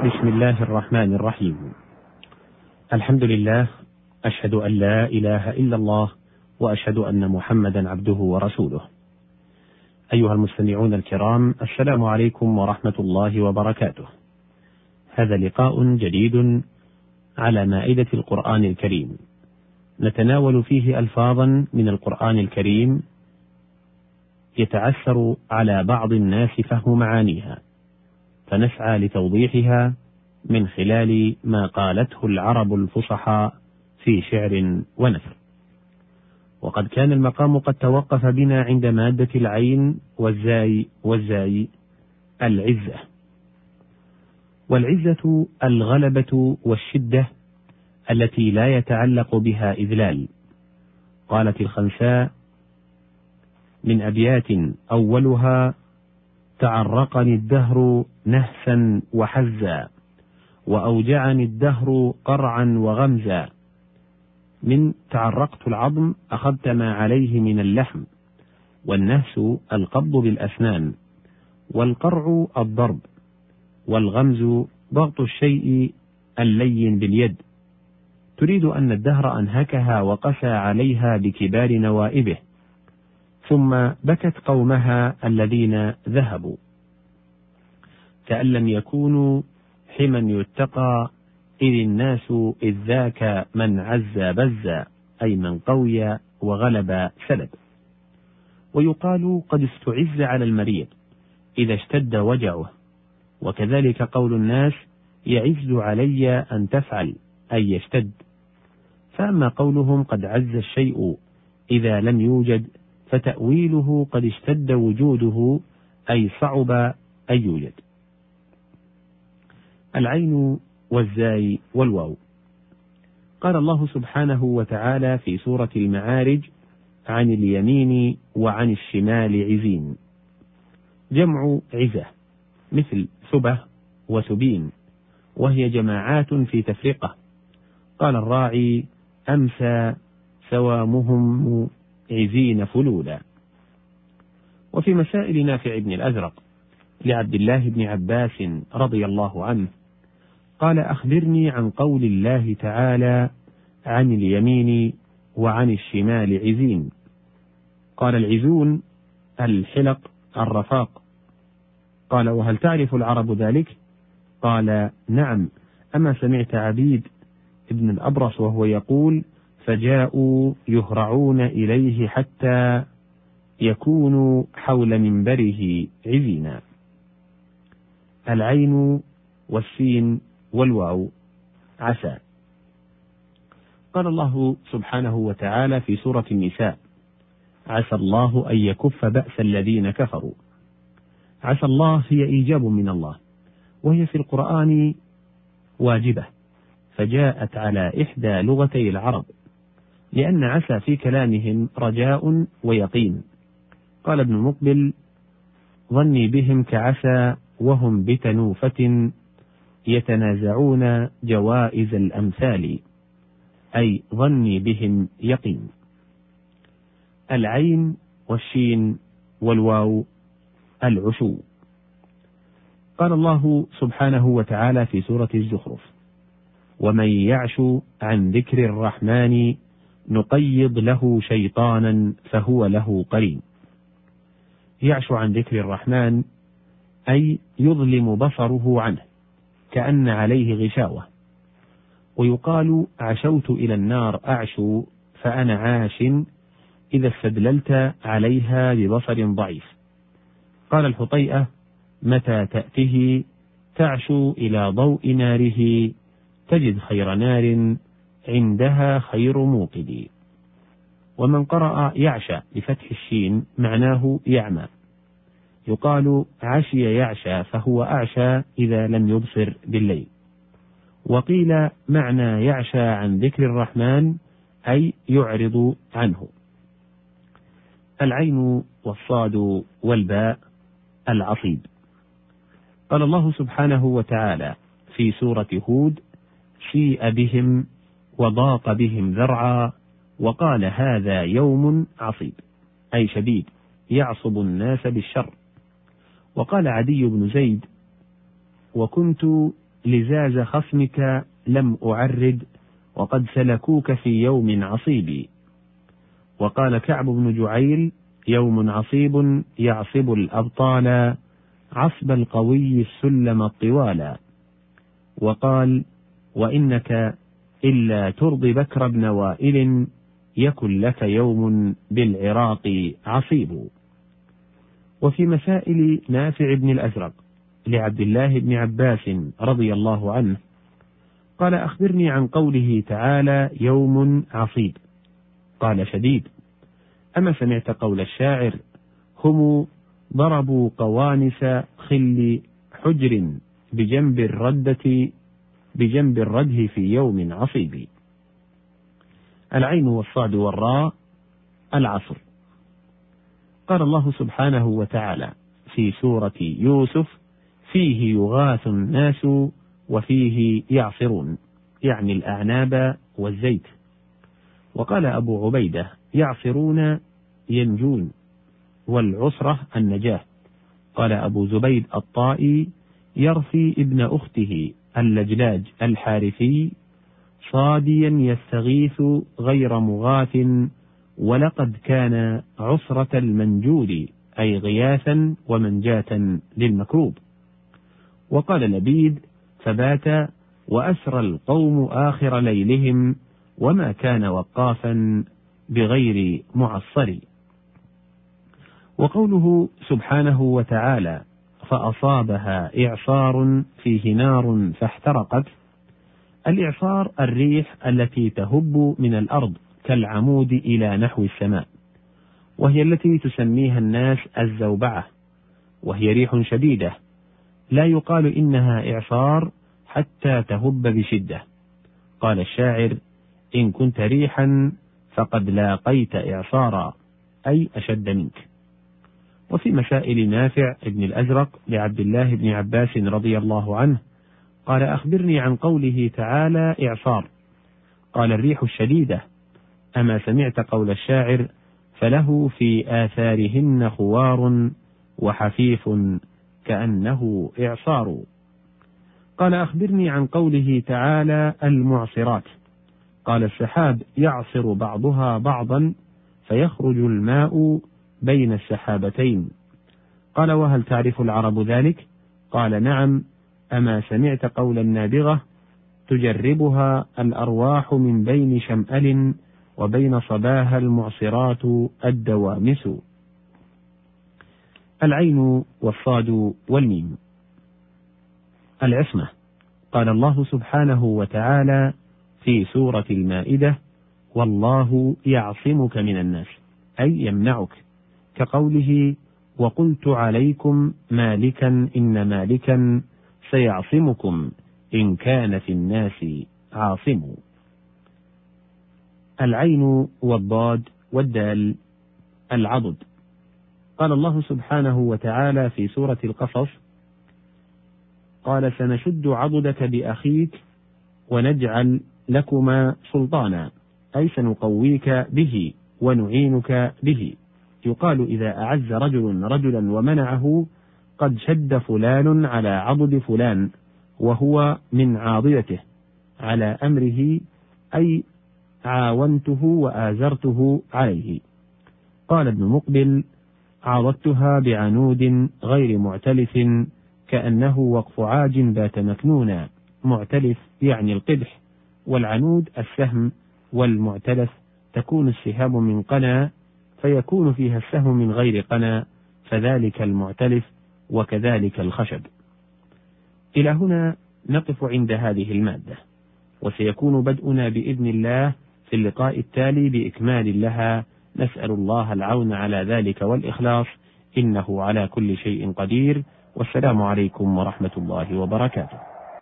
بسم الله الرحمن الرحيم. الحمد لله أشهد أن لا إله إلا الله وأشهد أن محمدا عبده ورسوله. أيها المستمعون الكرام السلام عليكم ورحمة الله وبركاته. هذا لقاء جديد على مائدة القرآن الكريم. نتناول فيه الفاظا من القرآن الكريم يتعثر على بعض الناس فهم معانيها. فنسعى لتوضيحها من خلال ما قالته العرب الفصحاء في شعر ونثر. وقد كان المقام قد توقف بنا عند مادة العين والزاي والزاي العزة. والعزة الغلبة والشدة التي لا يتعلق بها إذلال. قالت الخنساء من أبيات أولها تعرقني الدهر نهسا وحزا وأوجعني الدهر قرعا وغمزا. من تعرقت العظم أخذت ما عليه من اللحم والنهس القبض بالأسنان والقرع الضرب والغمز ضغط الشيء اللين باليد. تريد أن الدهر أنهكها وقسى عليها بكبار نوائبه. ثم بكت قومها الذين ذهبوا. كأن لم يكونوا حما يتقى إذ الناس إذ ذاك من عز بزا أي من قوي وغلب سلب. ويقال قد استعز على المريض إذا اشتد وجعه. وكذلك قول الناس يعز علي أن تفعل أي يشتد. فأما قولهم قد عز الشيء إذا لم يوجد فتأويله قد اشتد وجوده أي صعب أن يوجد. العين والزاي والواو. قال الله سبحانه وتعالى في سورة المعارج عن اليمين وعن الشمال عزين. جمع عزة مثل ثبة وثبين وهي جماعات في تفرقة. قال الراعي أمسى سوامهم عزين فلولا. وفي مسائل نافع بن الأزرق لعبد الله بن عباس رضي الله عنه قال أخبرني عن قول الله تعالى عن اليمين وعن الشمال عزين. قال العزون الحلق الرفاق. قال وهل تعرف العرب ذلك؟ قال نعم. أما سمعت عبيد ابن الأبرص وهو يقول فجاءوا يهرعون إليه حتى يكونوا حول منبره عزينا. العين والسين والواو عسى. قال الله سبحانه وتعالى في سورة النساء عسى الله أن يكف بأس الذين كفروا. عسى الله هي إيجاب من الله وهي في القرآن واجبة فجاءت على إحدى لغتي العرب. لأن عسى في كلامهم رجاء ويقين. قال ابن مقبل ظني بهم كعسى وهم بتنوفة يتنازعون جوائز الأمثال أي ظني بهم يقين. العين والشين والواو العشو. قال الله سبحانه وتعالى في سورة الزخرف ومن يعش عن ذكر الرحمن نقيض له شيطانا فهو له قرين. يعش عن ذكر الرحمن أي يظلم بصره عنه كأن عليه غشاوة. ويقال عشوت إلى النار أعشو فأنا عاش إذا استدللت عليها ببصر ضعيف. قال الحطيئة متى تأته؟ تعشو إلى ضوء ناره تجد خير نار عندها خير موقد ومن قرأ يعشى بفتح الشين معناه يعمى. يقال عشي يعشى فهو أعشى إذا لم يبصر بالليل. وقيل معنى يعشى عن ذكر الرحمن أي يعرض عنه. العين والصاد والباء العصيب. قال الله سبحانه وتعالى في سورة هود سيء بهم وضاق بهم ذرعا وقال هذا يوم عصيب أي شديد يعصب الناس بالشر. وقال عدي بن زيد وكنت لزاز خصمك لم أعرد وقد سلكوك في يوم عصيب. وقال كعب بن جعيل يوم عصيب يعصب الأبطال عصب القوي السلم الطوالا. وقال وإنك إلا ترضي بكر بن وائل يكن لك يوم بالعراق عصيب. وفي مسائل نافع بن الأزرق لعبد الله بن عباس رضي الله عنه قال أخبرني عن قوله تعالى يوم عصيب. قال شديد. أما سمعت قول الشاعر هم ضربوا قوانس خل حجر بجنب الردة بجنب الرده في يوم عصيب. العين والصاد والراء العصر. قال الله سبحانه وتعالى في سورة يوسف فيه يغاث الناس وفيه يعصرون يعني الأعناب والزيت. وقال أبو عبيدة يعصرون ينجون والعسرة النجاة. قال أبو زبيد الطائي يرثي ابن أخته اللجلاج الحارثي صاديا يستغيث غير مغاث ولقد كان عسرة المنجود أي غياثا ومنجاة للمكروب. وقال لبيد فبات وأسرى القوم آخر ليلهم وما كان وقافا بغير معصر وقوله سبحانه وتعالى فأصابها إعصار فيه نار فاحترقت. الإعصار الريح التي تهب من الأرض كالعمود إلى نحو السماء وهي التي تسميها الناس الزوبعة وهي ريح شديدة لا يقال إنها إعصار حتى تهب بشدة. قال الشاعر إن كنت ريحا فقد لاقيت إعصارا أي أشد منك. وفي مسائل نافع بن الأزرق لعبد الله بن عباس رضي الله عنه. قال أخبرني عن قوله تعالى إعصار. قال الريح الشديدة. أما سمعت قول الشاعر فله في آثارهن خوار وحفيف كأنه إعصار. قال أخبرني عن قوله تعالى المعصرات. قال السحاب يعصر بعضها بعضا فيخرج الماء بين السحابتين. قال وهل تعرف العرب ذلك؟ قال نعم. أما سمعت قول النابغة تجربها الأرواح من بين شمأل وبين صباها المعصرات الدوامس. العين والصاد والميم. العصمة. قال الله سبحانه وتعالى في سورة المائدة والله يعصمك من الناس أي يمنعك. كقوله وقلت عليكم مالكا إن مالكا سيعصمكم إن كان في الناس عاصم العين والضاد والدال العضد. قال الله سبحانه وتعالى في سورة القصص قال سنشد عضدك بأخيك ونجعل لكما سلطانا أي سنقويك به ونعينك به. يقال إذا أعز رجل رجلا ومنعه قد شد فلان على عضد فلان وهو من عاضدته على أمره أي عاونته وآزرته عليه. قال ابن مقبل عاضدتها بعنود غير معتلف كأنه وقف عاج بات مكنونا معتلف يعني القدح والعنود السهم والمعتلف تكون السهام من قنا فيكون فيها السهم من غير قنا فذلك المعتلف وكذلك الخشب. إلى هنا نقف عند هذه المادة، وسيكون بدؤنا بإذن الله في اللقاء التالي بإكمال لها نسأل الله العون على ذلك والإخلاص إنه على كل شيء قدير والسلام عليكم ورحمة الله وبركاته.